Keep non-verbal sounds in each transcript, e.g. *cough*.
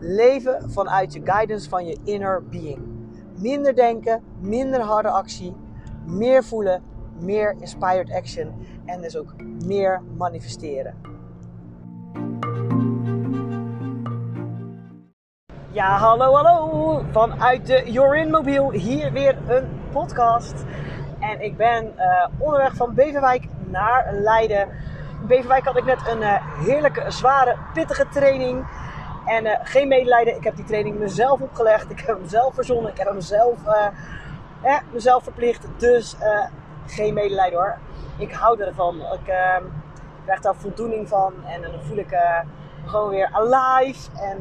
Leven vanuit je guidance van je inner being. Minder denken, minder harde actie, meer voelen, meer inspired action en dus ook meer manifesteren. Ja, hallo, hallo! Vanuit de Jorin Mobiel, hier weer een podcast. En ik ben uh, onderweg van Beverwijk naar Leiden. Beverwijk had ik net een uh, heerlijke, zware, pittige training. En uh, geen medelijden, ik heb die training mezelf opgelegd. Ik heb hem zelf verzonnen, ik heb hem zelf, mezelf verplicht. Dus geen medelijden hoor. Ik hou ervan. Ik krijg daar voldoening van. En dan voel ik gewoon weer alive. En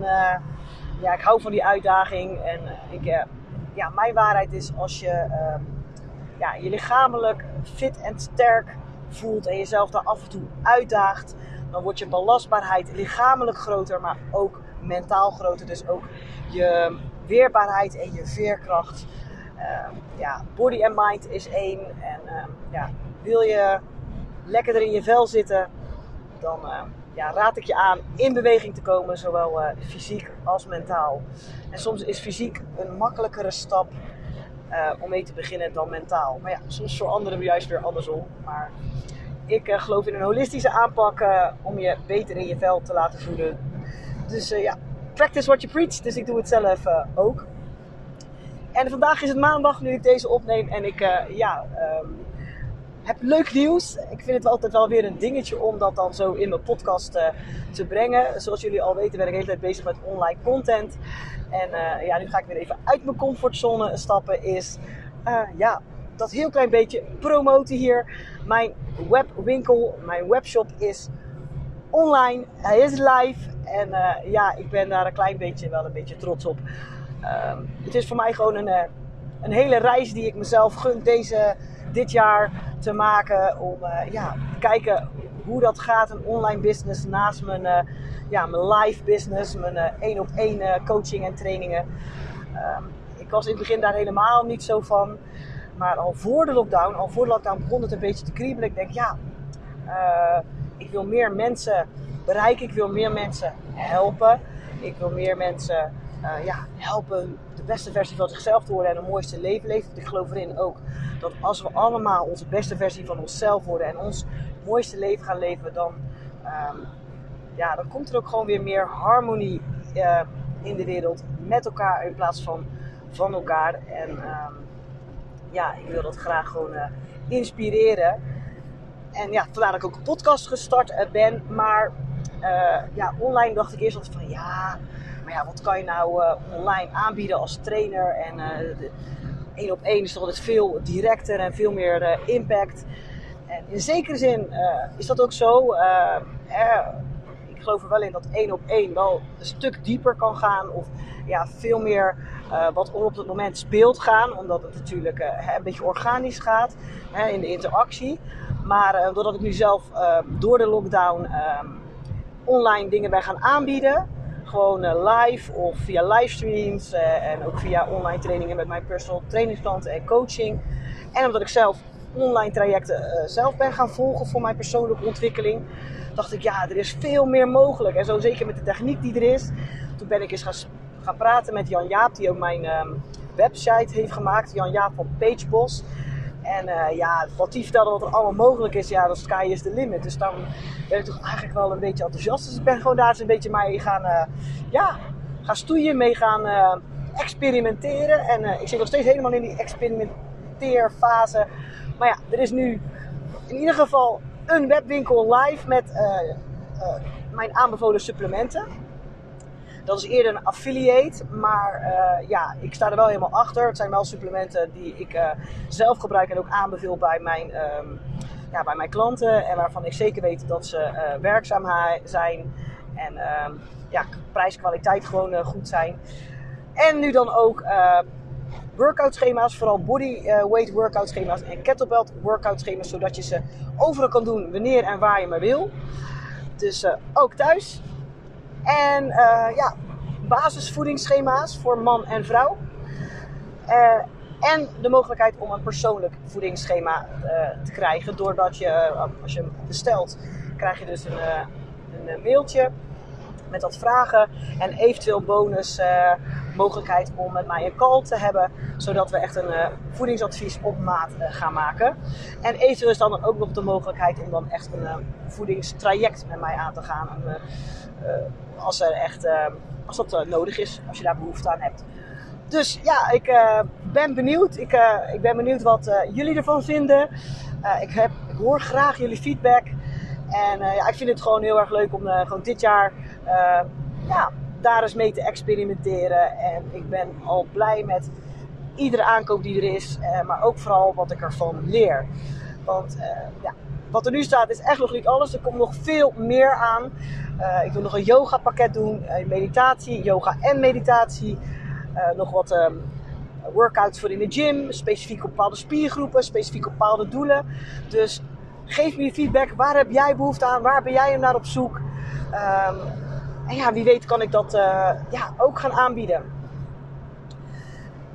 ja, ik hou van die uitdaging. En ik, ja, mijn waarheid is als je ehm, ja, je lichamelijk fit en sterk voelt en jezelf daar af en toe uitdaagt, dan wordt je belastbaarheid lichamelijk groter, maar ook mentaal groter. Dus ook je weerbaarheid en je veerkracht. Uh, ja, body en mind is één. En uh, ja, wil je lekkerder in je vel zitten, dan uh, ja, raad ik je aan in beweging te komen, zowel eh, fysiek als mentaal. En soms is fysiek een makkelijkere stap uh, om mee te beginnen dan mentaal. Maar ja, soms voor anderen juist weer andersom. Maar ik uh, geloof in een holistische aanpak om je beter in je vel te laten voelen. Dus ja, practice what you preach. Dus ik doe het zelf ook. En vandaag is het maandag nu ik deze opneem. En ik ja, um, heb leuk nieuws. Ik vind het altijd wel weer een dingetje om dat dan zo in mijn podcast te brengen. Zoals jullie al weten ben ik de hele tijd bezig met online content. En ja, nu ga ik weer even uit mijn comfortzone stappen. Is ja, dat heel klein beetje promoten hier. Mijn webwinkel, mijn webshop is online. Hij is live. En uh, ja, ik ben daar een klein beetje wel een beetje trots op. Ehm, het is voor mij gewoon een, een hele reis die ik mezelf gun deze, dit jaar te maken. Om ja, te kijken hoe dat gaat, een online business naast mijn, ja, mijn live business, mijn één op één coaching en trainingen. Uh, ik was in het begin daar helemaal niet zo van. Maar al voor de lockdown, al voor de lockdown begon het een beetje te kriebelen. Ik denk, ja, ik wil meer mensen bereiken. Ik wil meer mensen helpen. Ik wil meer mensen ja, helpen de beste versie van zichzelf te worden en een mooiste leven leven. Ik geloof erin ook dat als we allemaal onze beste versie van onszelf worden en ons mooiste leven gaan leven, dan, um, ja, dan komt er ook gewoon weer meer harmonie uh, in de wereld met elkaar in plaats van van elkaar. En um, ja, ik wil dat graag gewoon uh, inspireren. En ja, vandaar dat ik ook een podcast gestart ben. Maar uh, ja, online dacht ik eerst altijd van ja, maar ja, wat kan je nou online aanbieden als trainer? En één op één is toch altijd veel directer en veel meer impact. En in zekere zin is dat ook zo. Eh, ik geloof er wel in dat één op één wel een stuk dieper kan gaan. Of ja, veel meer wat op het moment speelt gaan. Omdat het natuurlijk een beetje organisch gaat hè, in de interactie. Maar doordat ik nu zelf door de lockdown online dingen ben gaan aanbieden. Gewoon live of via livestreams. en ook via online trainingen met mijn personal trainingsklanten en coaching. En omdat ik zelf online trajecten zelf ben gaan volgen voor mijn persoonlijke ontwikkeling, dacht ik, ja, er is veel meer mogelijk. En zo zeker met de techniek die er is. Toen ben ik eens gaan, gaan praten met Jan Jaap, die ook mijn um, website heeft gemaakt. Jan Jaap van Pagebos. En uh, ja, wat die vertelde wat er allemaal mogelijk is, ja, dan sky is the limit. Dus dan ben ik toch eigenlijk wel een beetje enthousiast. Dus ik ben gewoon daar eens een beetje mee gaan, uh, ja, gaan stoeien, mee gaan experimenteren. En ik zit nog steeds helemaal in die experimenteerfase maar ja, er is nu in ieder geval een webwinkel live met mijn aanbevolen supplementen. Dat is eerder een affiliate, maar uh, ja, ik sta er wel helemaal achter. Het zijn wel supplementen die ik zelf gebruik en ook aanbeveel bij mijn, um, ja, bij mijn klanten. En waarvan ik zeker weet dat ze werkzaam zijn en um, ja, prijs-kwaliteit gewoon goed zijn. En nu dan ook workout schema's, vooral body weight workout schema's en kettlebell workout schema's, zodat je ze overal kan doen wanneer en waar je maar wil. Dus ook thuis. En ja, basisvoedingsschema's voor man en vrouw. En de mogelijkheid om een persoonlijk voedingsschema uh, te krijgen. Doordat je, als je bestelt, krijg je dus een, een mailtje met wat vragen. En eventueel bonus mogelijkheid om met mij een call te hebben. Zodat we echt een voedingsadvies op maat gaan maken. En eventueel is dan ook nog de mogelijkheid om dan echt een voedingstraject met mij aan te gaan. Als, er echt, als dat nodig is, als je daar behoefte aan hebt. Dus ja, ik ben benieuwd. Ik, ik ben benieuwd wat jullie ervan vinden. ik, heb, ik hoor graag jullie feedback. En ja, ik vind het gewoon heel erg leuk om gewoon dit jaar ja, daar eens mee te experimenteren. En ik ben al blij met iedere aankoop die er is. maar ook vooral wat ik ervan leer. Want ja, wat er nu staat is echt nog niet alles. Er komt nog veel meer aan. ik wil nog een yoga pakket doen. meditatie, yoga en meditatie. Uh, nog wat um, workouts voor in de gym, specifiek op bepaalde spiergroepen, specifiek op bepaalde doelen. Dus geef me je feedback. Waar heb jij behoefte aan? Waar ben jij naar op zoek? Um, en ja, wie weet kan ik dat ja, ook gaan aanbieden.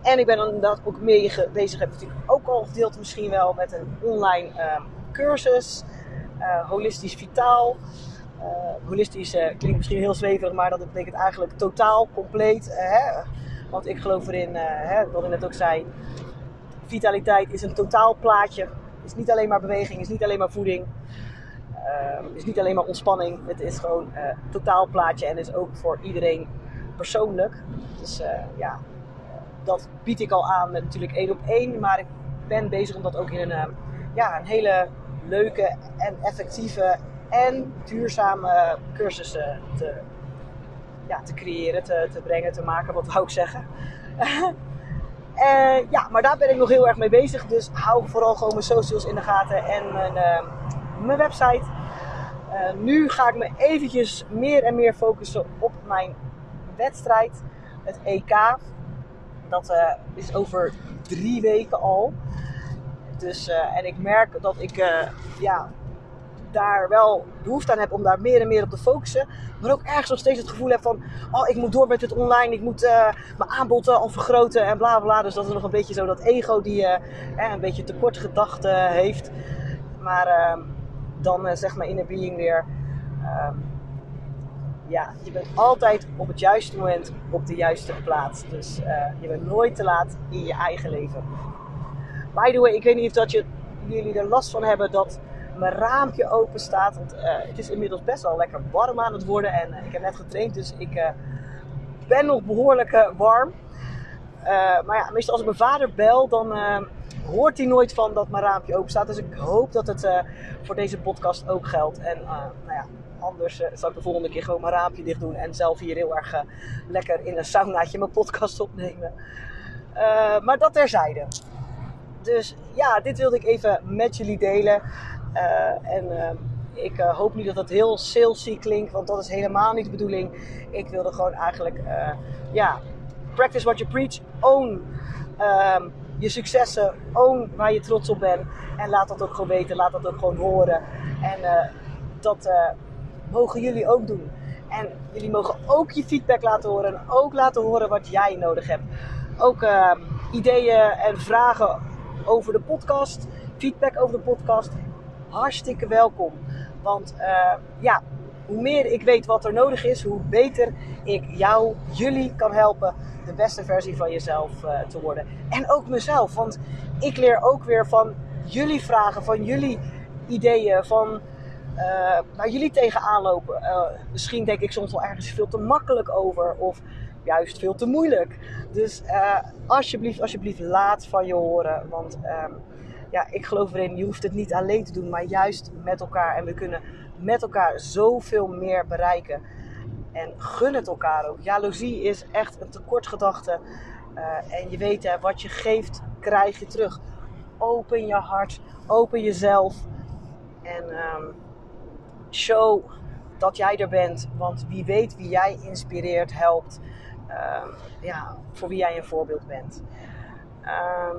En ik ben inderdaad ook mee bezig, heb natuurlijk ook al gedeeld misschien wel, met een online uh, cursus. Uh, holistisch vitaal. holistisch klinkt misschien heel zweverig, maar dat betekent eigenlijk totaal, compleet. Hè? Want ik geloof erin, hè, wat ik net ook zei, vitaliteit is een totaalplaatje. Het is niet alleen maar beweging, is niet alleen maar voeding. Is niet alleen maar ontspanning. Het is gewoon een uh, totaalplaatje en is ook voor iedereen persoonlijk. Dus ja, dat bied ik al aan met natuurlijk één op één. Maar ik ben bezig om dat ook in een, ja, een hele leuke en effectieve en duurzame cursus te ja, te creëren, te, te brengen, te maken, wat wou ik zeggen. uh, *laughs* ja, maar daar ben ik nog heel erg mee bezig. Dus hou vooral gewoon mijn socials in de gaten en mijn, uh, mijn website. Uh, nu ga ik me eventjes meer en meer focussen op mijn wedstrijd, het EK. Dat is over drie weken al. Dus, en ik merk dat ik ja, daar wel behoefte aan heb om daar meer en meer op te focussen. Maar ook ergens nog steeds het gevoel heb van, oh ik moet door met het online, ik moet uh, mijn aanbod al vergroten en bla bla. Dus dat is nog een beetje zo dat ego die een beetje tekort gedachten heeft. Maar uh, dan zeg maar in de being weer, ehm, ja, je bent altijd op het juiste moment op de juiste plaats. Dus je bent nooit te laat in je eigen leven. By the way, ik weet niet of dat je, jullie er last van hebben dat mijn raampje open staat. Want uh, het is inmiddels best wel lekker warm aan het worden. En uh, ik heb net getraind, dus ik uh, ben nog behoorlijk warm. maar ja, meestal als ik mijn vader bel, dan hoort hij nooit van dat mijn raampje open staat. Dus ik hoop dat het voor deze podcast ook geldt. En nou ja, anders zal ik de volgende keer gewoon mijn raampje dicht doen. En zelf hier heel erg lekker in een saunaatje mijn podcast opnemen. maar dat terzijde. Dus ja, dit wilde ik even met jullie delen. Uh, en uh, ik uh, hoop niet dat dat heel salesy klinkt, want dat is helemaal niet de bedoeling. Ik wilde gewoon eigenlijk, ja, practice what you preach, own um, je successen, own waar je trots op bent. En laat dat ook gewoon weten, laat dat ook gewoon horen. En dat mogen jullie ook doen. En jullie mogen ook je feedback laten horen en ook laten horen wat jij nodig hebt. Ook ehm, ideeën en vragen over de podcast, feedback over de podcast hartstikke welkom. Want uh, ja, hoe meer ik weet wat er nodig is, hoe beter ik jou, jullie kan helpen de beste versie van jezelf uh, te worden. En ook mezelf, want ik leer ook weer van jullie vragen, van jullie ideeën, van uh, waar jullie tegenaan lopen. misschien denk ik soms wel ergens veel te makkelijk over of juist veel te moeilijk. Dus alsjeblieft, alsjeblieft laat van je horen, want ehm, ja, ik geloof erin, je hoeft het niet alleen te doen, maar juist met elkaar. En we kunnen met elkaar zoveel meer bereiken. En gun het elkaar ook. Jaloezie is echt een tekortgedachte. Uh, en je weet, hè, wat je geeft, krijg je terug. Open je hart, open jezelf. En um, show dat jij er bent. Want wie weet wie jij inspireert, helpt. Ehm, ja, voor wie jij een voorbeeld bent. Ehm,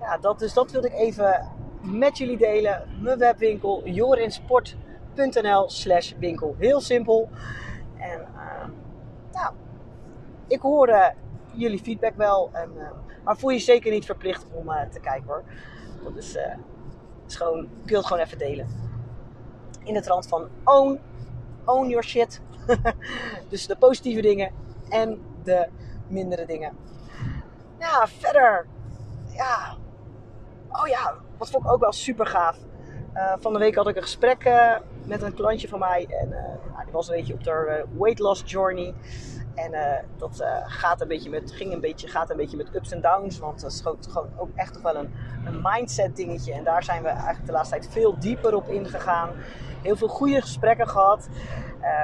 ja, dat, dus dat wilde ik even met jullie delen. Mijn webwinkel jorinsport.nl slash winkel. Heel simpel. En uh, nou, ik hoor jullie feedback wel. En, maar voel je zeker niet verplicht om uh, te kijken hoor. Dat is, uh, is gewoon, ik wil het gewoon even delen. In de trant van own, own your shit. *laughs* dus de positieve dingen en de mindere dingen. Ja, verder. Ja. Oh ja, wat vond ik ook wel super gaaf. Uh, van de week had ik een gesprek uh, met een klantje van mij. En uh, die was een beetje op haar weight loss journey. En dat gaat een beetje met, ging een beetje, gaat een beetje met ups en downs. Want dat is gewoon, ook echt toch wel een, een mindset dingetje. En daar zijn we eigenlijk de laatste tijd veel dieper op ingegaan. Heel veel goede gesprekken gehad.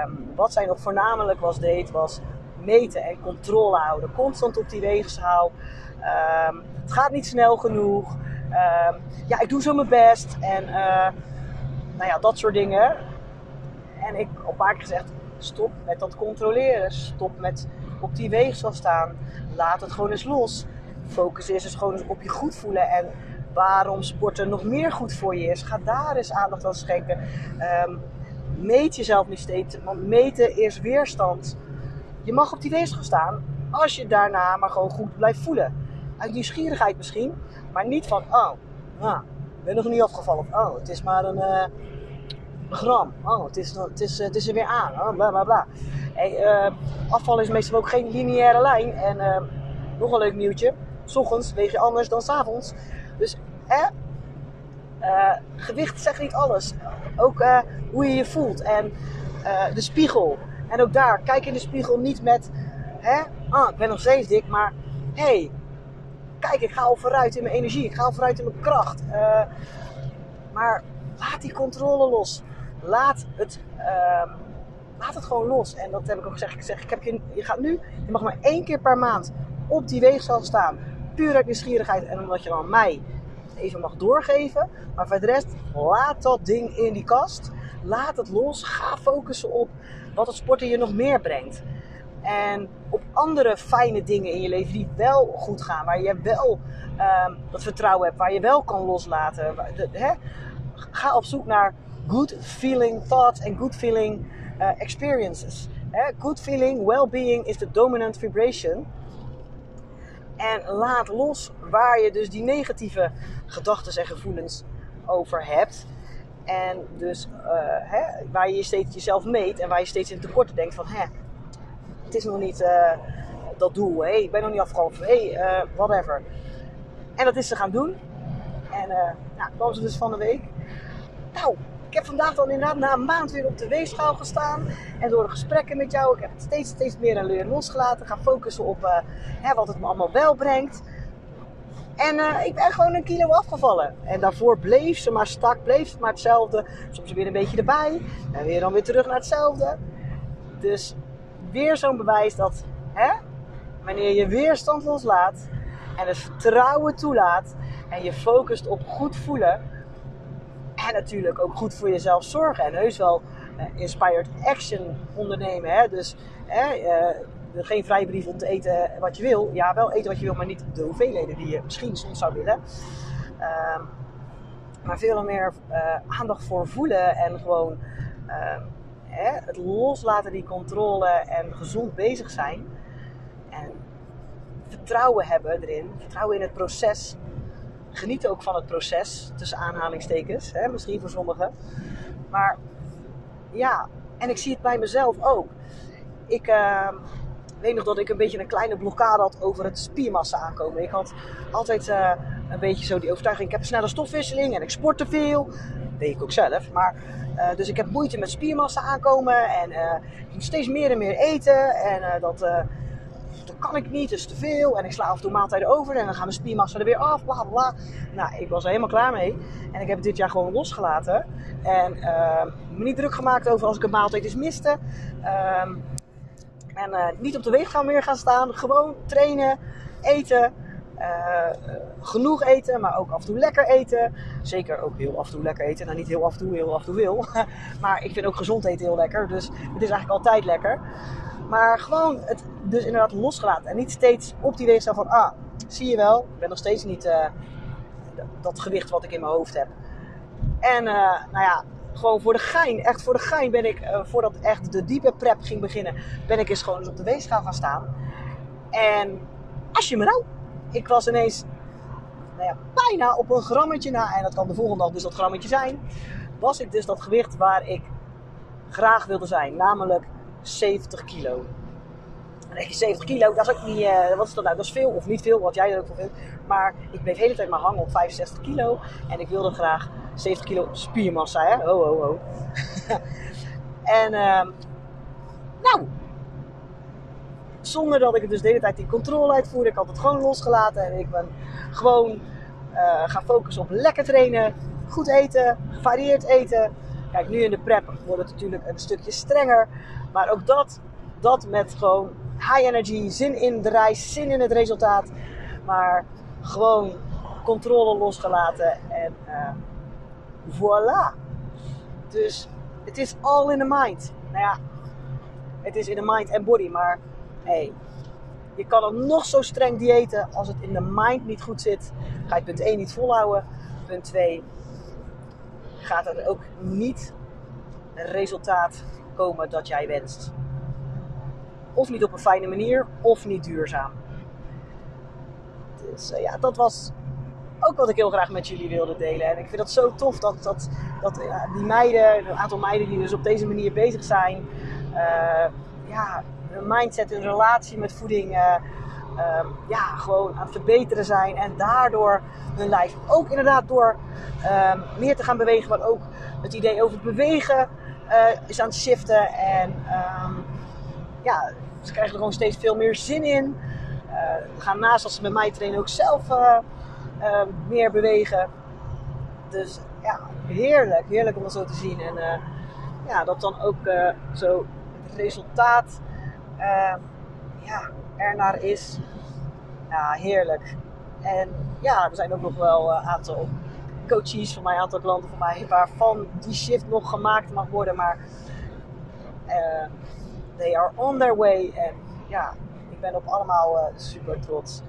Um, wat zij nog voornamelijk was deed, was meten en controle houden. Constant op die weegschaal. Um, het gaat niet snel genoeg. Um, ja, ik doe zo mijn best. En uh, nou ja, dat soort dingen. En ik op paar gezegd, stop met dat controleren. Stop met op die weegschaal staan. Laat het gewoon eens los. Focus is dus gewoon op je goed voelen. En waarom sporten nog meer goed voor je is. Ga daar eens aandacht aan schenken. Um, meet jezelf niet steeds. Want meten is weerstand. Je mag op die weegschaal staan als je daarna maar gewoon goed blijft voelen. Uit nieuwsgierigheid misschien, maar niet van, oh, nou, ik ben nog niet afgevallen. Oh, het is maar een, een gram. Oh, het is, het, is, het is er weer aan. Oh, bla bla bla. Hey, uh, afvallen is meestal ook geen lineaire lijn. En nog een leuk nieuwtje. S ochtends weeg je anders dan s avonds. Dus gewicht zegt niet alles. Ook hoe je je voelt. En de spiegel. En ook daar, kijk in de spiegel niet met, hè, ah, ik ben nog steeds dik, maar hé, hey, kijk, ik ga al vooruit in mijn energie, ik ga al vooruit in mijn kracht. Uh, maar laat die controle los. Laat het, uh, laat het gewoon los. En dat heb ik ook gezegd. Ik zeg, ik heb je, je gaat nu, je mag maar één keer per maand op die weegschaal staan. Puur uit nieuwsgierigheid en omdat je dan mij even mag doorgeven. Maar voor de rest, laat dat ding in die kast. Laat het los. Ga focussen op wat het sporten je nog meer brengt. En op andere fijne dingen in je leven die wel goed gaan. Waar je wel um, dat vertrouwen hebt. Waar je wel kan loslaten. Hè? Ga op zoek naar good feeling thoughts en good feeling uh, experiences. Hè? Good feeling, well-being is de dominant vibration. En laat los waar je dus die negatieve gedachten en gevoelens over hebt. En dus uh, hè, waar je steeds jezelf meet en waar je steeds in tekorten denkt van... Hè, het is nog niet uh, dat doel. Hey, ik ben nog niet afgelopen. Hey, uh, whatever. En dat is ze gaan doen. En nou, kwam ze dus van de week. Nou, ik heb vandaag dan inderdaad na een maand weer op de weegschaal gestaan. En door de gesprekken met jou, ik heb steeds, steeds meer en leren losgelaten. Ga focussen op hè, wat het me allemaal wel brengt. En uh, ik ben gewoon een kilo afgevallen. En daarvoor bleef ze maar stak, bleef het maar hetzelfde. Soms weer een beetje erbij. En weer dan weer terug naar hetzelfde. Dus weer zo'n bewijs dat hè, wanneer je weerstand loslaat en het vertrouwen toelaat en je focust op goed voelen en natuurlijk ook goed voor jezelf zorgen en heus wel uh, inspired action ondernemen. Hè? Dus hè, uh, geen vrijbrief om te eten wat je wil. Ja, wel eten wat je wil, maar niet de hoeveelheden die je misschien soms zou willen. Uh, maar veel meer uh, aandacht voor voelen en gewoon ehm, hè, het loslaten, die controle en gezond bezig zijn. En vertrouwen hebben erin, vertrouwen in het proces. Genieten ook van het proces, tussen aanhalingstekens, hè, misschien voor sommigen. Maar ja, en ik zie het bij mezelf ook. Ik uh, weet nog dat ik een beetje een kleine blokkade had over het spiermassa aankomen. Ik had altijd uh, een beetje zo die overtuiging, ik heb snelle stofwisseling en ik sport te veel. Dat deed ik ook zelf, maar uh, dus ik heb moeite met spiermassa aankomen en uh, ik moet steeds meer en meer eten. En dat, kan ik niet, dat is te veel. En ik sla af en maaltijden over en dan gaan mijn spiermassa er weer af, bla bla. Nou, ik was er helemaal klaar mee. En ik heb het dit jaar gewoon losgelaten. En me niet druk gemaakt over als ik een maaltijd eens miste. Ehm, en niet op de weegschaal meer gaan staan. Gewoon trainen, eten. Uh, genoeg eten, maar ook af en toe lekker eten. Zeker ook heel af en toe lekker eten. Nou, niet heel af en toe, heel af en toe wil. *laughs* maar ik vind ook gezond eten heel lekker. Dus het is eigenlijk altijd lekker. Maar gewoon het dus inderdaad losgelaten. En niet steeds op die weegschaal van, ah, zie je wel, ik ben nog steeds niet uh, dat gewicht wat ik in mijn hoofd heb. En nou ja, gewoon voor de gein, echt voor de gein ben ik, uh, voordat echt de diepe prep ging beginnen, ben ik eens gewoon eens op de weegschaal gaan staan. En als je me nou, ik was ineens nou ja, bijna op een grammetje na, en dat kan de volgende dag dus dat grammetje zijn, was ik dus dat gewicht waar ik graag wilde zijn, namelijk 70 kilo. En denk je 70 kilo, dat is ook niet, uh, wat is dat nou? Dat is veel of niet veel, wat jij er ook voor vindt. Maar ik bleef de hele tijd maar hangen op 65 kilo en ik wilde graag 70 kilo spiermassa, hè? Ho, ho, ho. *laughs* en, uh, nou, zonder dat ik dus de hele tijd die controle uitvoerde. Ik had het gewoon losgelaten en ik ben gewoon uh, gaan focussen op lekker trainen, goed eten, gevarieerd eten. Kijk, nu in de prep wordt het natuurlijk een stukje strenger. Maar ook dat, dat met gewoon high energy, zin in de reis, zin in het resultaat. Maar gewoon controle losgelaten en uh, voilà. Dus het is all in the mind. Nou ja, het is in de mind en body, maar hey, je kan er nog zo streng diëten als het in de mind niet goed zit. Ga je punt 1 niet volhouden. Punt 2 gaat er ook niet een resultaat komen dat jij wenst. Of niet op een fijne manier, of niet duurzaam. Dus uh, ja, dat was ook wat ik heel graag met jullie wilde delen. En ik vind dat zo tof dat, dat, dat ja, die meiden, een aantal meiden die dus op deze manier bezig zijn, uh, ja, hun mindset, hun relatie met voeding, uh, um, ja, gewoon aan het verbeteren zijn. En daardoor hun lijf ook inderdaad door um, meer te gaan bewegen, maar ook het idee over het bewegen is aan het shiften. En um, ja, ze krijgen er gewoon steeds veel meer zin in. Uh, gaan naast als ze met mij trainen ook zelf uh, meer bewegen. Dus ja, heerlijk. Heerlijk om dat zo te zien. En uh, ja, dat dan ook uh, zo het resultaat uh, ja, ernaar is. Ja, heerlijk. En ja, er zijn ook nog wel een aantal coaches van mij, een aantal klanten van mij, waarvan die shift nog gemaakt mag worden. Maar they are on their way. En ja, ik ben op allemaal super trots.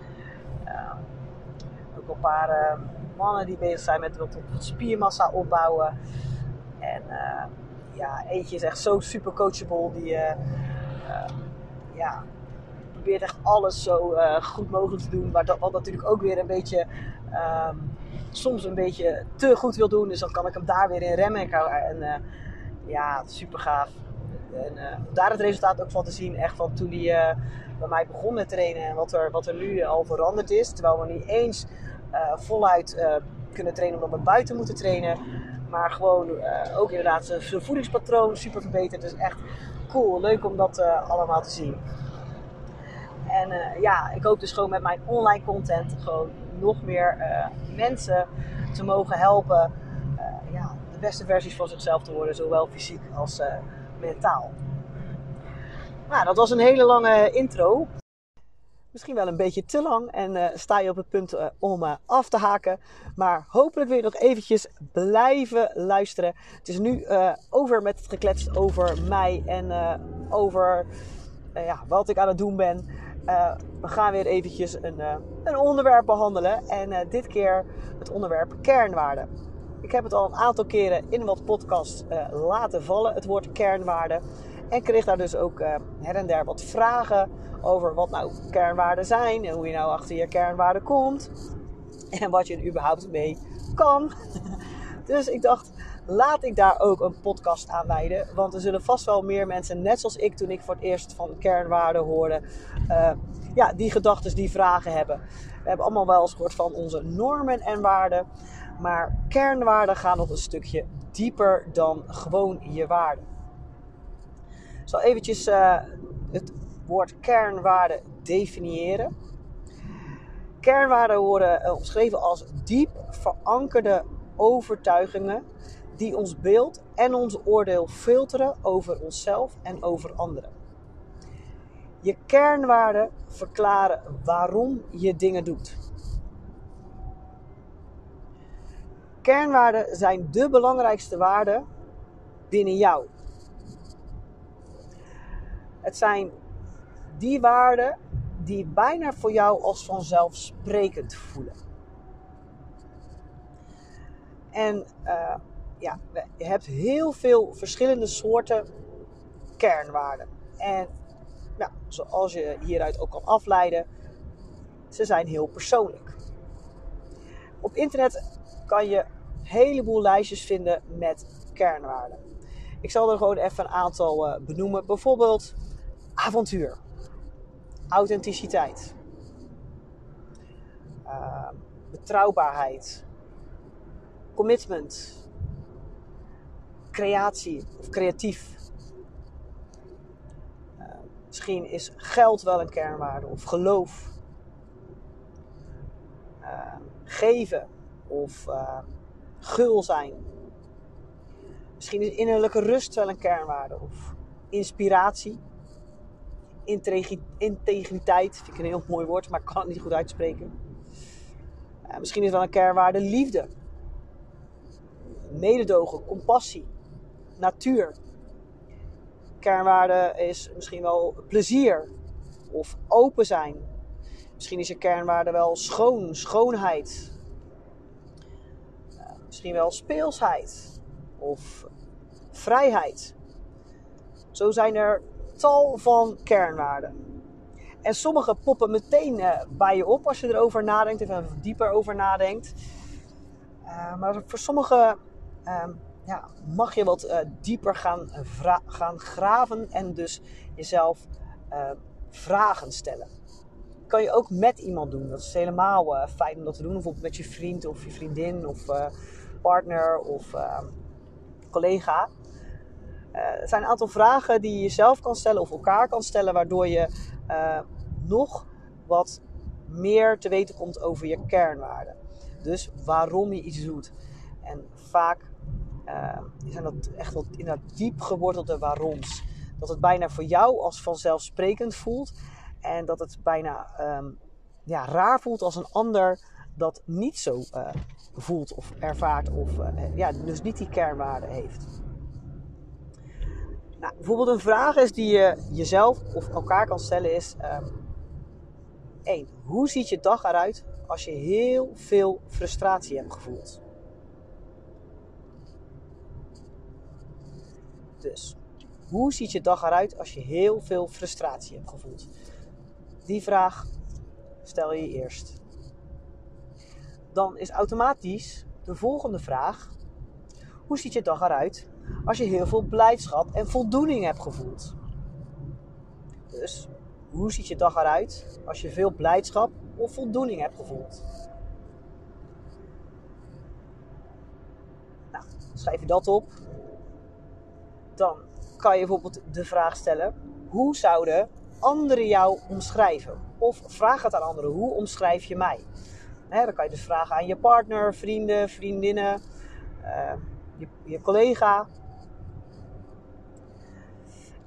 Uh, ook een paar uh, mannen die bezig zijn met wat, spiermassa opbouwen. En ja, eentje is echt zo super coachable. Die ja, probeert echt alles zo goed mogelijk te doen. Maar dat, wat natuurlijk ook weer een beetje... Um, soms een beetje te goed wil doen. Dus dan kan ik hem daar weer in remmen. En ja, super gaaf. En uh, daar het resultaat ook van te zien, echt van toen hij uh, bij mij begon met trainen en wat er, wat er nu al veranderd is. Terwijl we niet eens uh, voluit kunnen trainen omdat we buiten moeten trainen. Maar gewoon ook inderdaad zijn voedingspatroon super verbeterd. Dus echt cool, leuk om dat allemaal te zien. En ja, ik hoop dus gewoon met mijn online content gewoon nog meer mensen te mogen helpen. ja, de beste versies van zichzelf te worden, zowel fysiek als mentaal. Nou, dat was een hele lange intro. Misschien wel een beetje te lang en uh, sta je op het punt uh, om uh, af te haken. Maar hopelijk wil je nog eventjes blijven luisteren. Het is nu over met het geklets over mij en over ja, wat ik aan het doen ben. we gaan weer eventjes een, een onderwerp behandelen. En dit keer het onderwerp kernwaarden. Ik heb het al een aantal keren in wat podcasts laten vallen, het woord kernwaarde. En kreeg daar dus ook uh, her en der wat vragen over wat nou kernwaarden zijn en hoe je nou achter je kernwaarden komt. En wat je er überhaupt mee kan. *laughs* dus ik dacht, laat ik daar ook een podcast aan wijden. Want er zullen vast wel meer mensen, net zoals ik toen ik voor het eerst van kernwaarden hoorde, uh, ja, die gedachten, die vragen hebben. We hebben allemaal wel eens gehoord van onze normen en waarden. Maar kernwaarden gaan nog een stukje dieper dan gewoon je waarden. Ik zal eventjes uh, het woord kernwaarde definiëren. Kernwaarden worden uh, omschreven als diep verankerde overtuigingen die ons beeld en ons oordeel filteren over onszelf en over anderen. Je kernwaarden verklaren waarom je dingen doet. Kernwaarden zijn de belangrijkste waarden binnen jou. Het zijn die waarden die bijna voor jou als vanzelfsprekend voelen. En uh, ja, je hebt heel veel verschillende soorten kernwaarden. En nou, zoals je hieruit ook kan afleiden, ze zijn heel persoonlijk. Op internet kan je een heleboel lijstjes vinden met kernwaarden. Ik zal er gewoon even een aantal uh, benoemen. Bijvoorbeeld avontuur, authenticiteit, uh, betrouwbaarheid, commitment, creatie of creatief. Uh, misschien is geld wel een kernwaarde of geloof. Uh, geven of gul zijn. Misschien is innerlijke rust wel een kernwaarde of inspiratie. Integriteit, vind ik een heel mooi woord, maar ik kan het niet goed uitspreken. misschien is wel een kernwaarde liefde mededogen, compassie, natuur. Kernwaarde is misschien wel plezier of open zijn. Misschien is je kernwaarde wel schoon, schoonheid. misschien wel speelsheid of vrijheid. Zo zijn er tal van kernwaarden. En sommige poppen meteen eh, bij je op als je erover nadenkt, even dieper over nadenkt. Uh, maar voor sommige Ehm, ja, mag je wat uh, dieper gaan, gaan graven en dus jezelf vragen stellen. Kan je ook met iemand doen. Dat is helemaal fijn om dat te doen. Bijvoorbeeld met je vriend of je vriendin of partner of ehm, collega. Er zijn een aantal vragen die je jezelf kan stellen of elkaar kan stellen, waardoor je nog wat meer te weten komt over je kernwaarden. Dus waarom je iets doet. En vaak uh, zijn dat echt wel inderdaad diep gewortelde waaroms. Dat het bijna voor jou als vanzelfsprekend voelt. En dat het bijna um, ja, raar voelt als een ander dat niet zo voelt of ervaart. Of ja, dus niet die kernwaarde heeft. Nou, bijvoorbeeld een vraag is die je jezelf of elkaar kan stellen is... 1. Hoe ziet je dag eruit als je heel veel frustratie hebt gevoeld? Dus, hoe ziet je dag eruit als je heel veel frustratie hebt gevoeld? Die vraag stel je eerst. Dan is automatisch de volgende vraag: hoe ziet je dag eruit als je heel veel blijdschap en voldoening hebt gevoeld? Dus, hoe ziet je dag eruit als je veel blijdschap of voldoening hebt gevoeld? Nou, schrijf je dat op dan kan je bijvoorbeeld de vraag stellen: hoe zouden anderen jou omschrijven? Of vraag het aan anderen: hoe omschrijf je mij? dan kan je dus vragen aan je partner, vrienden, vriendinnen, uh, je, je, collega.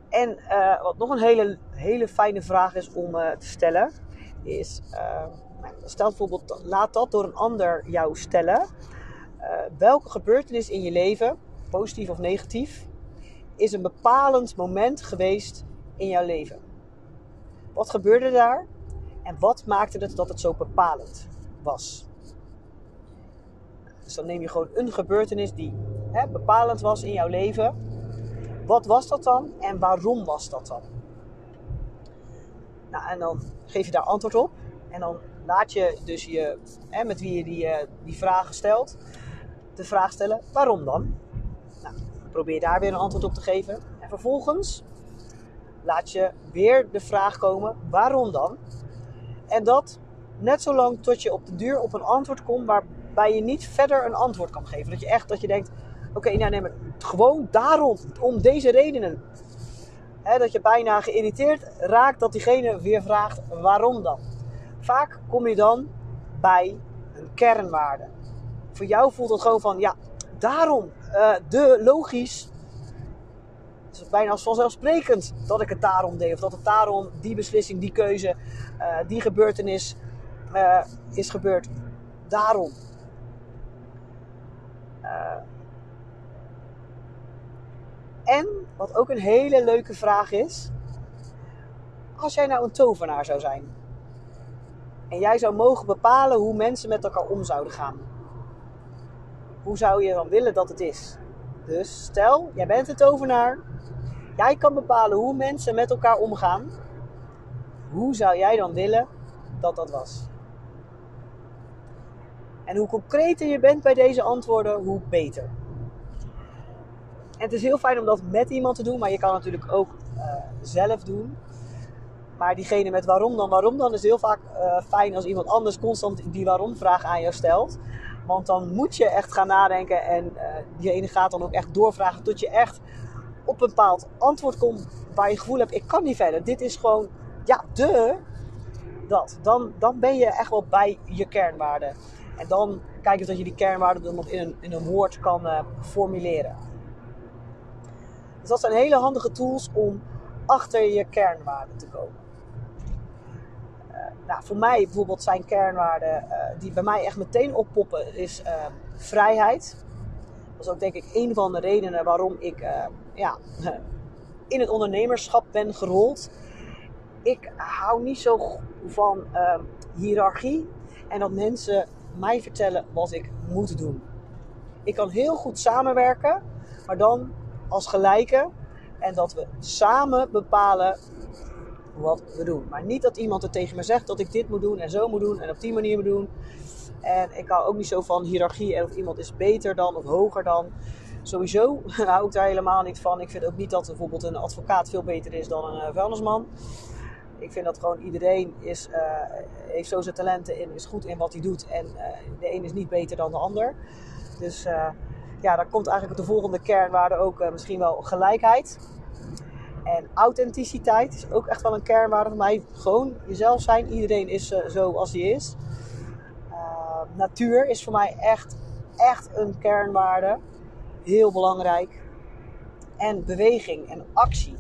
En uh, wat nog een hele, hele fijne vraag is om uh, te stellen, is: nou, stel bijvoorbeeld, laat dat door een ander jou stellen. welke gebeurtenis in je leven, positief of negatief, is een bepalend moment geweest in jouw leven? Wat gebeurde daar en wat maakte het dat het zo bepalend was? Dus dan neem je gewoon een gebeurtenis die bepalend was in jouw leven. Wat was dat dan en waarom was dat dan? Nou, en dan geef je daar antwoord op. En dan laat je dus je, hè, met wie je die, uh, die vragen stelt, de vraag stellen: waarom dan? Probeer daar weer een antwoord op te geven. En vervolgens laat je weer de vraag komen: waarom dan? En dat net zo lang tot je op de duur op een antwoord komt waarbij je niet verder een antwoord kan geven. Dat je echt dat je denkt: okay, nou neem ik gewoon daarom, om deze redenen. dat je bijna geïrriteerd raakt dat diegene weer vraagt: waarom dan? Vaak kom je dan bij een kernwaarde. Voor jou voelt het gewoon van: ja, daarom, uh, de logisch. Het is bijna vanzelfsprekend dat ik het daarom deed. Of dat het daarom die beslissing, die keuze, uh, die gebeurtenis uh, is gebeurd. Daarom. En wat ook een hele leuke vraag is. als jij nou een tovenaar zou zijn. En jij zou mogen bepalen hoe mensen met elkaar om zouden gaan. Hoe zou je dan willen dat het is? Dus stel, jij bent een tovenaar. Jij kan bepalen hoe mensen met elkaar omgaan. Hoe zou jij dan willen dat dat was? En hoe concreter je bent bij deze antwoorden, hoe beter. En het is heel fijn om dat met iemand te doen, maar je kan natuurlijk ook uh, zelf doen. Maar diegene met waarom dan, waarom dan, is heel vaak uh, fijn als iemand anders constant die waarom-vraag aan jou stelt. Want dan moet je echt gaan nadenken en uh, diegene gaat dan ook echt doorvragen tot je echt op een bepaald antwoord komt waar je gevoel hebt, ik kan niet verder. Dit is gewoon, ja, de, dat. Dan, dan ben je echt wel bij je kernwaarden. En dan kijk je dat je die kernwaarden dan nog in een, in een woord kan formuleren. Dus dat zijn hele handige tools om achter je kernwaarden te komen. Uh, nou, voor mij bijvoorbeeld zijn kernwaarden uh, die bij mij echt meteen oppoppen, is vrijheid. Dat is ook denk ik een van de redenen waarom ik ja, *laughs* in het ondernemerschap ben gerold. Ik hou niet zo van hiërarchie en dat mensen mij vertellen wat ik moet doen. Ik kan heel goed samenwerken, maar dan als gelijke. En dat we samen bepalen wat we doen. Maar niet dat iemand er tegen me zegt dat ik dit moet doen en zo moet doen en op die manier moet doen. En ik hou ook niet zo van hiërarchie en of iemand is beter dan of hoger dan. Sowieso *laughs* hou ik daar helemaal niet van. Ik vind ook niet dat bijvoorbeeld een advocaat veel beter is dan een vuilnisman. Ik vind dat gewoon iedereen is, uh, heeft zo zijn talenten in, is goed in wat hij doet. En uh, de een is niet beter dan de ander. Dus ja, daar komt eigenlijk de volgende kernwaarde ook misschien wel gelijkheid. En authenticiteit is ook echt wel een kernwaarde van mij. Gewoon jezelf zijn. Iedereen is zo als hij is. natuur is voor mij echt, echt een kernwaarde. Heel belangrijk. En beweging en actie.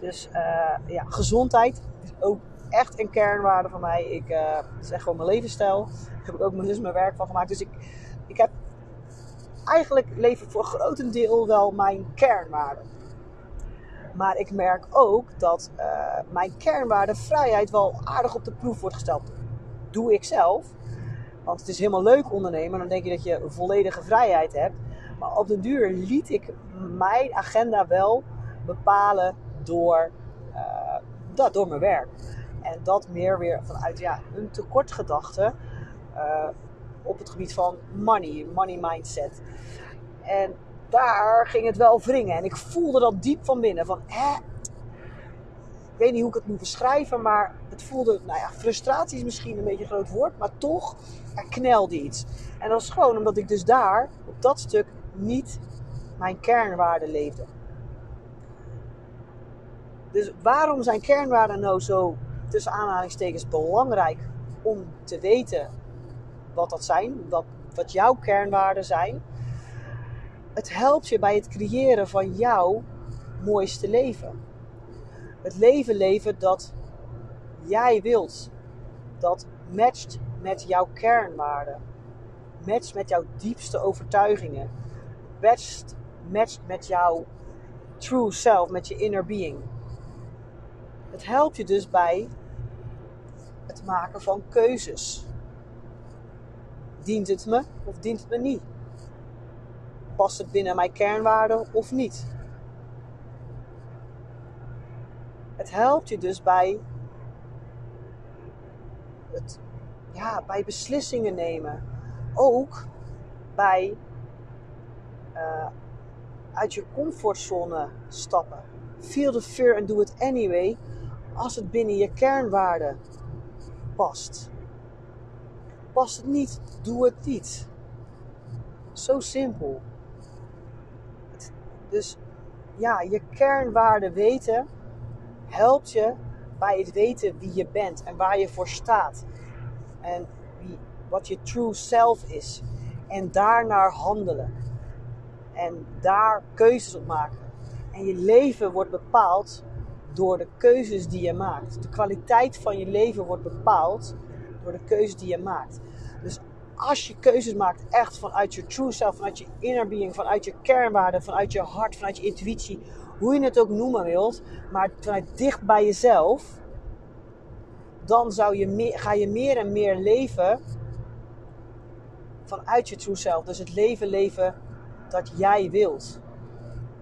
Dus uh, ja, gezondheid is ook echt een kernwaarde van mij. Ik uh, zeg gewoon mijn levensstijl. Daar heb ik ook dus mijn werk van gemaakt. Dus ik, ik heb eigenlijk leven voor een grotendeel wel mijn kernwaarde. Maar ik merk ook dat uh, mijn kernwaarde vrijheid wel aardig op de proef wordt gesteld. Doe ik zelf. Want het is helemaal leuk ondernemen. Dan denk je dat je volledige vrijheid hebt. Maar op de duur liet ik mijn agenda wel bepalen door, uh, dat, door mijn werk. En dat meer weer vanuit ja, een tekortgedachte uh, op het gebied van money, money mindset. En daar ging het wel wringen. En ik voelde dat diep van binnen. Van, hè? Ik weet niet hoe ik het moet beschrijven, maar het voelde, nou ja, frustratie is misschien een beetje een groot woord, maar toch, er knelde iets. En dat was gewoon omdat ik dus daar, op dat stuk, niet mijn kernwaarden leefde. Dus waarom zijn kernwaarden nou zo tussen aanhalingstekens belangrijk om te weten wat dat zijn, wat, wat jouw kernwaarden zijn? Het helpt je bij het creëren van jouw mooiste leven. Het leven leven dat jij wilt. Dat matcht met jouw kernwaarden. Matcht met jouw diepste overtuigingen. Matcht, matcht met jouw true self, met je inner being. Het helpt je dus bij het maken van keuzes. Dient het me of dient het me niet? Past het binnen mijn kernwaarden of niet? Het helpt je dus bij het, ja, bij beslissingen nemen. Ook bij uh, uit je comfortzone stappen. Feel the fear and do it anyway als het binnen je kernwaarden past. Past het niet, doe het niet. Zo simpel. Dus ja, je kernwaarden weten helpt je bij het weten wie je bent en waar je voor staat. En wat je true self is. En daarnaar handelen. En daar keuzes op maken. En je leven wordt bepaald door de keuzes die je maakt. De kwaliteit van je leven wordt bepaald door de keuzes die je maakt. Dus als je keuzes maakt echt vanuit je true self, vanuit je inner being, vanuit je kernwaarden, vanuit je hart, vanuit je intuïtie, hoe je het ook noemen wilt, maar vanuit dicht bij jezelf, dan zou je meer, ga je meer en meer leven vanuit je true self. Dus het leven leven dat jij wilt.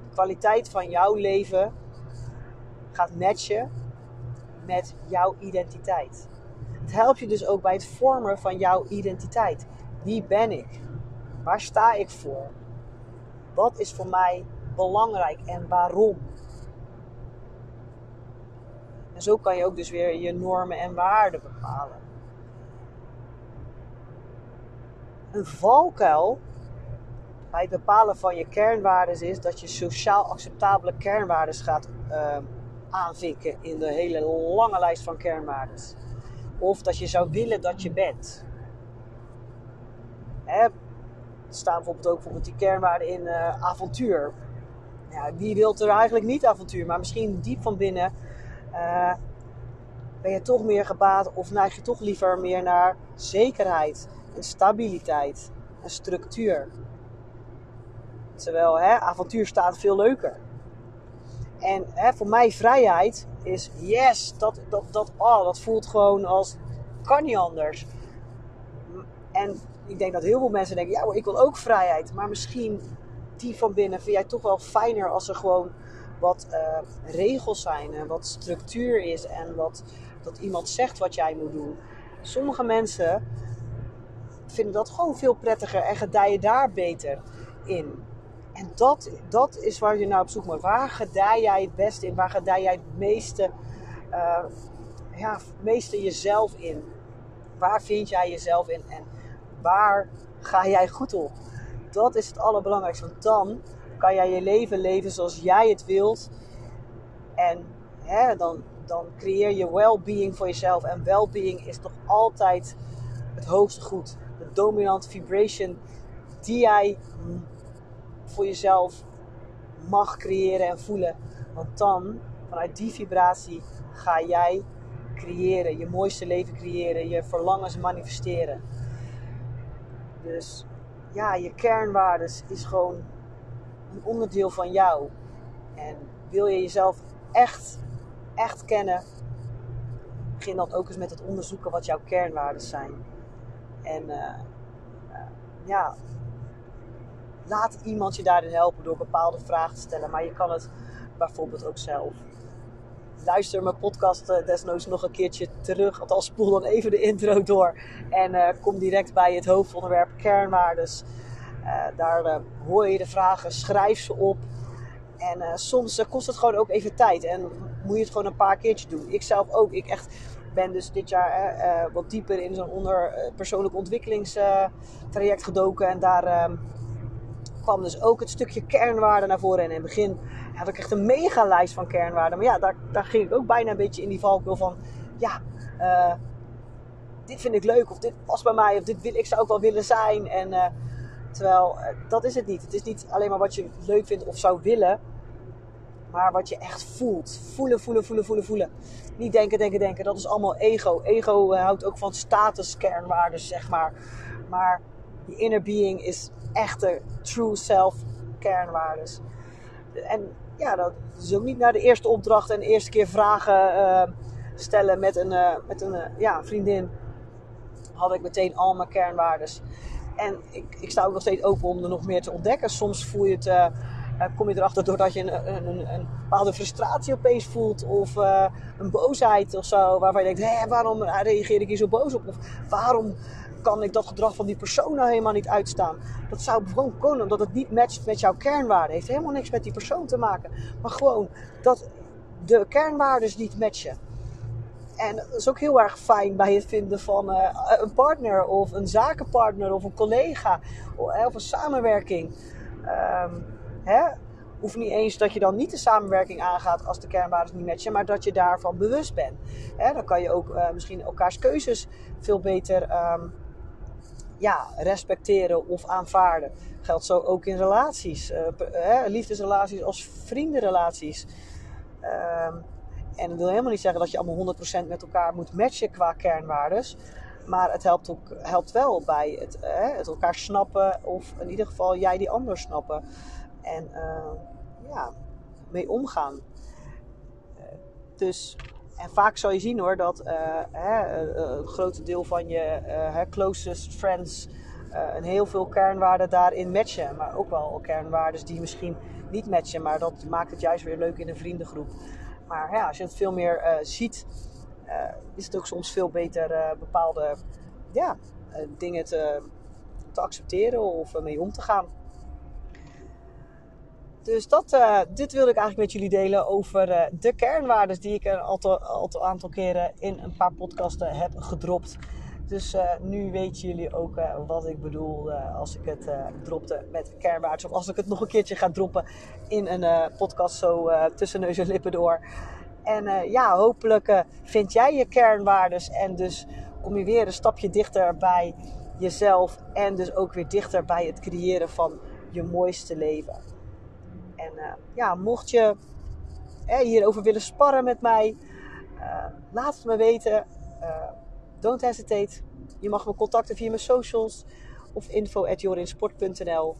De kwaliteit van jouw leven gaat matchen met jouw identiteit. Helpt je dus ook bij het vormen van jouw identiteit. Wie ben ik? Waar sta ik voor? Wat is voor mij belangrijk en waarom? En zo kan je ook dus weer je normen en waarden bepalen. Een valkuil bij het bepalen van je kernwaarden is dat je sociaal acceptabele kernwaarden gaat uh, aanvinken in de hele lange lijst van kernwaarden. Of dat je zou willen dat je bent. Er staan bijvoorbeeld ook bijvoorbeeld die kernwaarden in uh, avontuur. Wie wil er eigenlijk niet avontuur? Maar misschien diep van binnen uh, ben je toch meer gebaat of neig je toch liever meer naar zekerheid en stabiliteit en structuur. Terwijl hè, avontuur staat veel leuker. En hè, voor mij vrijheid is yes, dat, dat, dat, oh, dat voelt gewoon als kan niet anders. En ik denk dat heel veel mensen denken, ja, ik wil ook vrijheid. Maar misschien die van binnen vind jij toch wel fijner als er gewoon wat uh, regels zijn en wat structuur is en wat, dat iemand zegt wat jij moet doen. Sommige mensen vinden dat gewoon veel prettiger en gedijen daar beter in. En dat, dat is waar je nou op zoek moet. Waar gedij jij het beste in? Waar gedij jij het meeste, uh, ja, meeste jezelf in? Waar vind jij jezelf in? En waar ga jij goed op? Dat is het allerbelangrijkste. Want dan kan jij je leven leven zoals jij het wilt. En hè, dan, dan creëer je well-being voor jezelf. En well-being is toch altijd het hoogste goed. De dominante vibration die jij voor jezelf mag creëren en voelen. Want dan, vanuit die vibratie, ga jij creëren. Je mooiste leven creëren. Je verlangens manifesteren. Dus ja, je kernwaardes is gewoon een onderdeel van jou. En wil je jezelf echt, echt kennen, begin dan ook eens met het onderzoeken wat jouw kernwaarden zijn. En uh, uh, ja, laat iemand je daarin helpen door bepaalde vragen te stellen. Maar je kan het bijvoorbeeld ook zelf. Luister mijn podcast uh, desnoods nog een keertje terug. Althans, spoel dan even de intro door. En kom direct bij het hoofdonderwerp kernwaardes. Uh, daar hoor je de vragen, schrijf ze op. En soms kost het gewoon ook even tijd. En moet je het gewoon een paar keertjes doen. Ik zelf ook. Ik echt ben dus dit jaar wat dieper in zo'n onder persoonlijk ontwikkelingstraject gedoken. En daar ehm, kwam dus ook het stukje kernwaarden naar voren. En in het begin had ik echt een mega lijst van kernwaarden. Maar ja, daar, daar ging ik ook bijna een beetje in die valkuil van... Ja, dit vind ik leuk. Of dit past bij mij. Of dit wil ik zou ook wel willen zijn. En Terwijl eh, dat is het niet. Het is niet alleen maar wat je leuk vindt of zou willen, maar wat je echt voelt. Voelen, voelen, voelen, voelen, voelen. Niet denken, denken, denken. Dat is allemaal ego. Ego eh, houdt ook van statuskernwaarden, zeg maar. Maar die inner being is echte true self kernwaarden. En ja, dat is ook niet naar de eerste opdracht en de eerste keer vragen uh, stellen met een, uh, met een ja, vriendin. Had ik meteen al mijn kernwaarden. En ik, ik sta ook nog steeds open om er nog meer te ontdekken. Soms voel je het, kom je erachter doordat je een, een, een, een bepaalde frustratie opeens voelt. Of een boosheid of zo. Waarvan je denkt, hé, waarom reageer ik hier zo boos op? Of waarom kan ik dat gedrag van die persoon nou helemaal niet uitstaan? Dat zou gewoon kunnen omdat het niet matcht met jouw kernwaarden. Het heeft helemaal niks met die persoon te maken. Maar gewoon dat de kernwaarden niet matchen. En dat is ook heel erg fijn bij het vinden van uh, een partner of een zakenpartner of een collega of, of een samenwerking. Um, hè? Niet eens dat je dan niet de samenwerking aangaat als de kernwaarden niet matchen, maar dat je daarvan bewust bent. Dan kan je ook uh, misschien elkaars keuzes veel beter um, ja, respecteren of aanvaarden. Geldt zo ook in relaties, uh, liefdesrelaties als vriendenrelaties. Um, en dat wil helemaal niet zeggen dat je allemaal 100% met elkaar moet matchen qua kernwaardes. Maar het helpt, ook, helpt wel bij het, het elkaar snappen. Of in ieder geval jij die ander snappen. En ja, mee omgaan. dus, en vaak zal je zien hoor dat hè, een groot deel van je closest friends een heel veel kernwaarden daarin matchen. Maar ook wel kernwaarden die misschien niet matchen. Maar dat maakt het juist weer leuk in een vriendengroep. Maar ja, als je het veel meer ziet, is het ook soms veel beter bepaalde ja, dingen te, te accepteren of mee om te gaan. Dus dat, uh, dit wilde ik eigenlijk met jullie delen over uh, de kernwaarden die ik een aantal, aantal keren in een paar podcasten heb gedropt. Dus uh, nu weten jullie ook wat ik bedoel als ik het dropte met kernwaarden. Of als ik het nog een keertje ga droppen in een podcast zo tussen neus en lippen door. En ja, hopelijk vind jij je kernwaardes en dus kom je weer een stapje dichter bij jezelf en dus ook weer dichter bij het creëren van je mooiste leven. En uh, ja, mocht je eh, hierover willen sparren met mij, uh, laat het me weten. don't hesitate. Je mag me contacten via mijn socials of info.jorinsport.nl.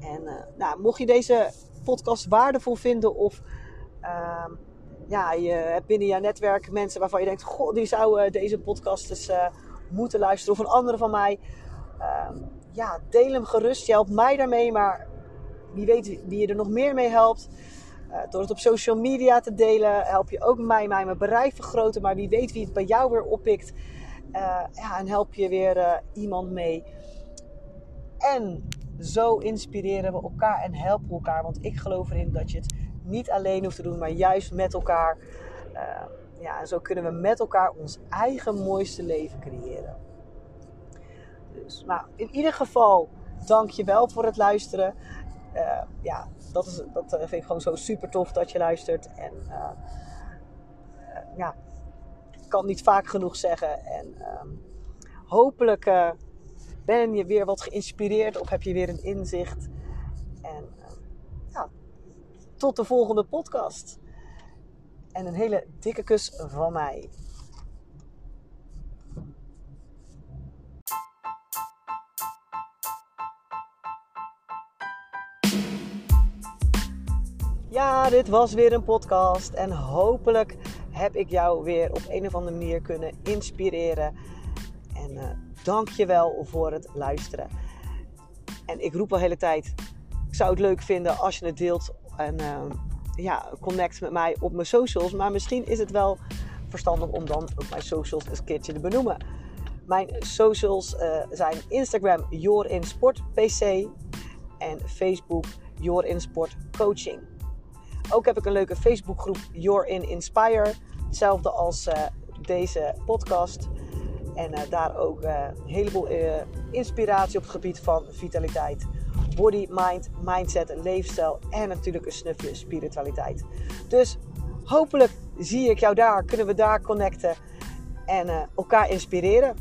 En nou, mocht je deze podcast waardevol vinden of ehm, ja, je hebt binnen jouw netwerk mensen waarvan je denkt: Goh, die zouden deze podcast eens moeten luisteren. Of een andere van mij. Ehm, ja, deel hem gerust. Je helpt mij daarmee. Maar wie weet wie je er nog meer mee helpt. Uh, door het op social media te delen, help je ook mij, mij mijn bereik vergroten. Maar wie weet wie het bij jou weer oppikt. Uh, ja, en help je weer uh, iemand mee. En zo inspireren we elkaar en helpen elkaar. Want ik geloof erin dat je het niet alleen hoeft te doen, maar juist met elkaar. Ja, en zo kunnen we met elkaar ons eigen mooiste leven creëren. Dus, nou, in ieder geval, dank je wel voor het luisteren. Uh, ja, dat, is, dat vind ik gewoon zo super tof dat je luistert. En uh, ja, ik kan niet vaak genoeg zeggen. En ehm, hopelijk ben je weer wat geïnspireerd of heb je weer een inzicht. En ja, tot de volgende podcast en een hele dikke kus van mij. Ja, dit was weer een podcast en hopelijk heb ik jou weer op een of andere manier kunnen inspireren. En uh, dank je wel voor het luisteren. En ik roep al de hele tijd, ik zou het leuk vinden als je het deelt. En uh, ja, connect met mij op mijn socials. Maar misschien is het wel verstandig om dan ook mijn socials een keertje te benoemen. Mijn socials uh, zijn Instagram YourInSportPC en Facebook YourInSportCoaching. Ook heb ik een leuke Facebookgroep Your in Inspire. Hetzelfde als uh, deze podcast. En uh, daar ook een heleboel inspiratie op het gebied van vitaliteit body, mind, mindset, leefstijl en natuurlijk een snufje spiritualiteit. Dus hopelijk zie ik jou daar, kunnen we daar connecten en elkaar inspireren.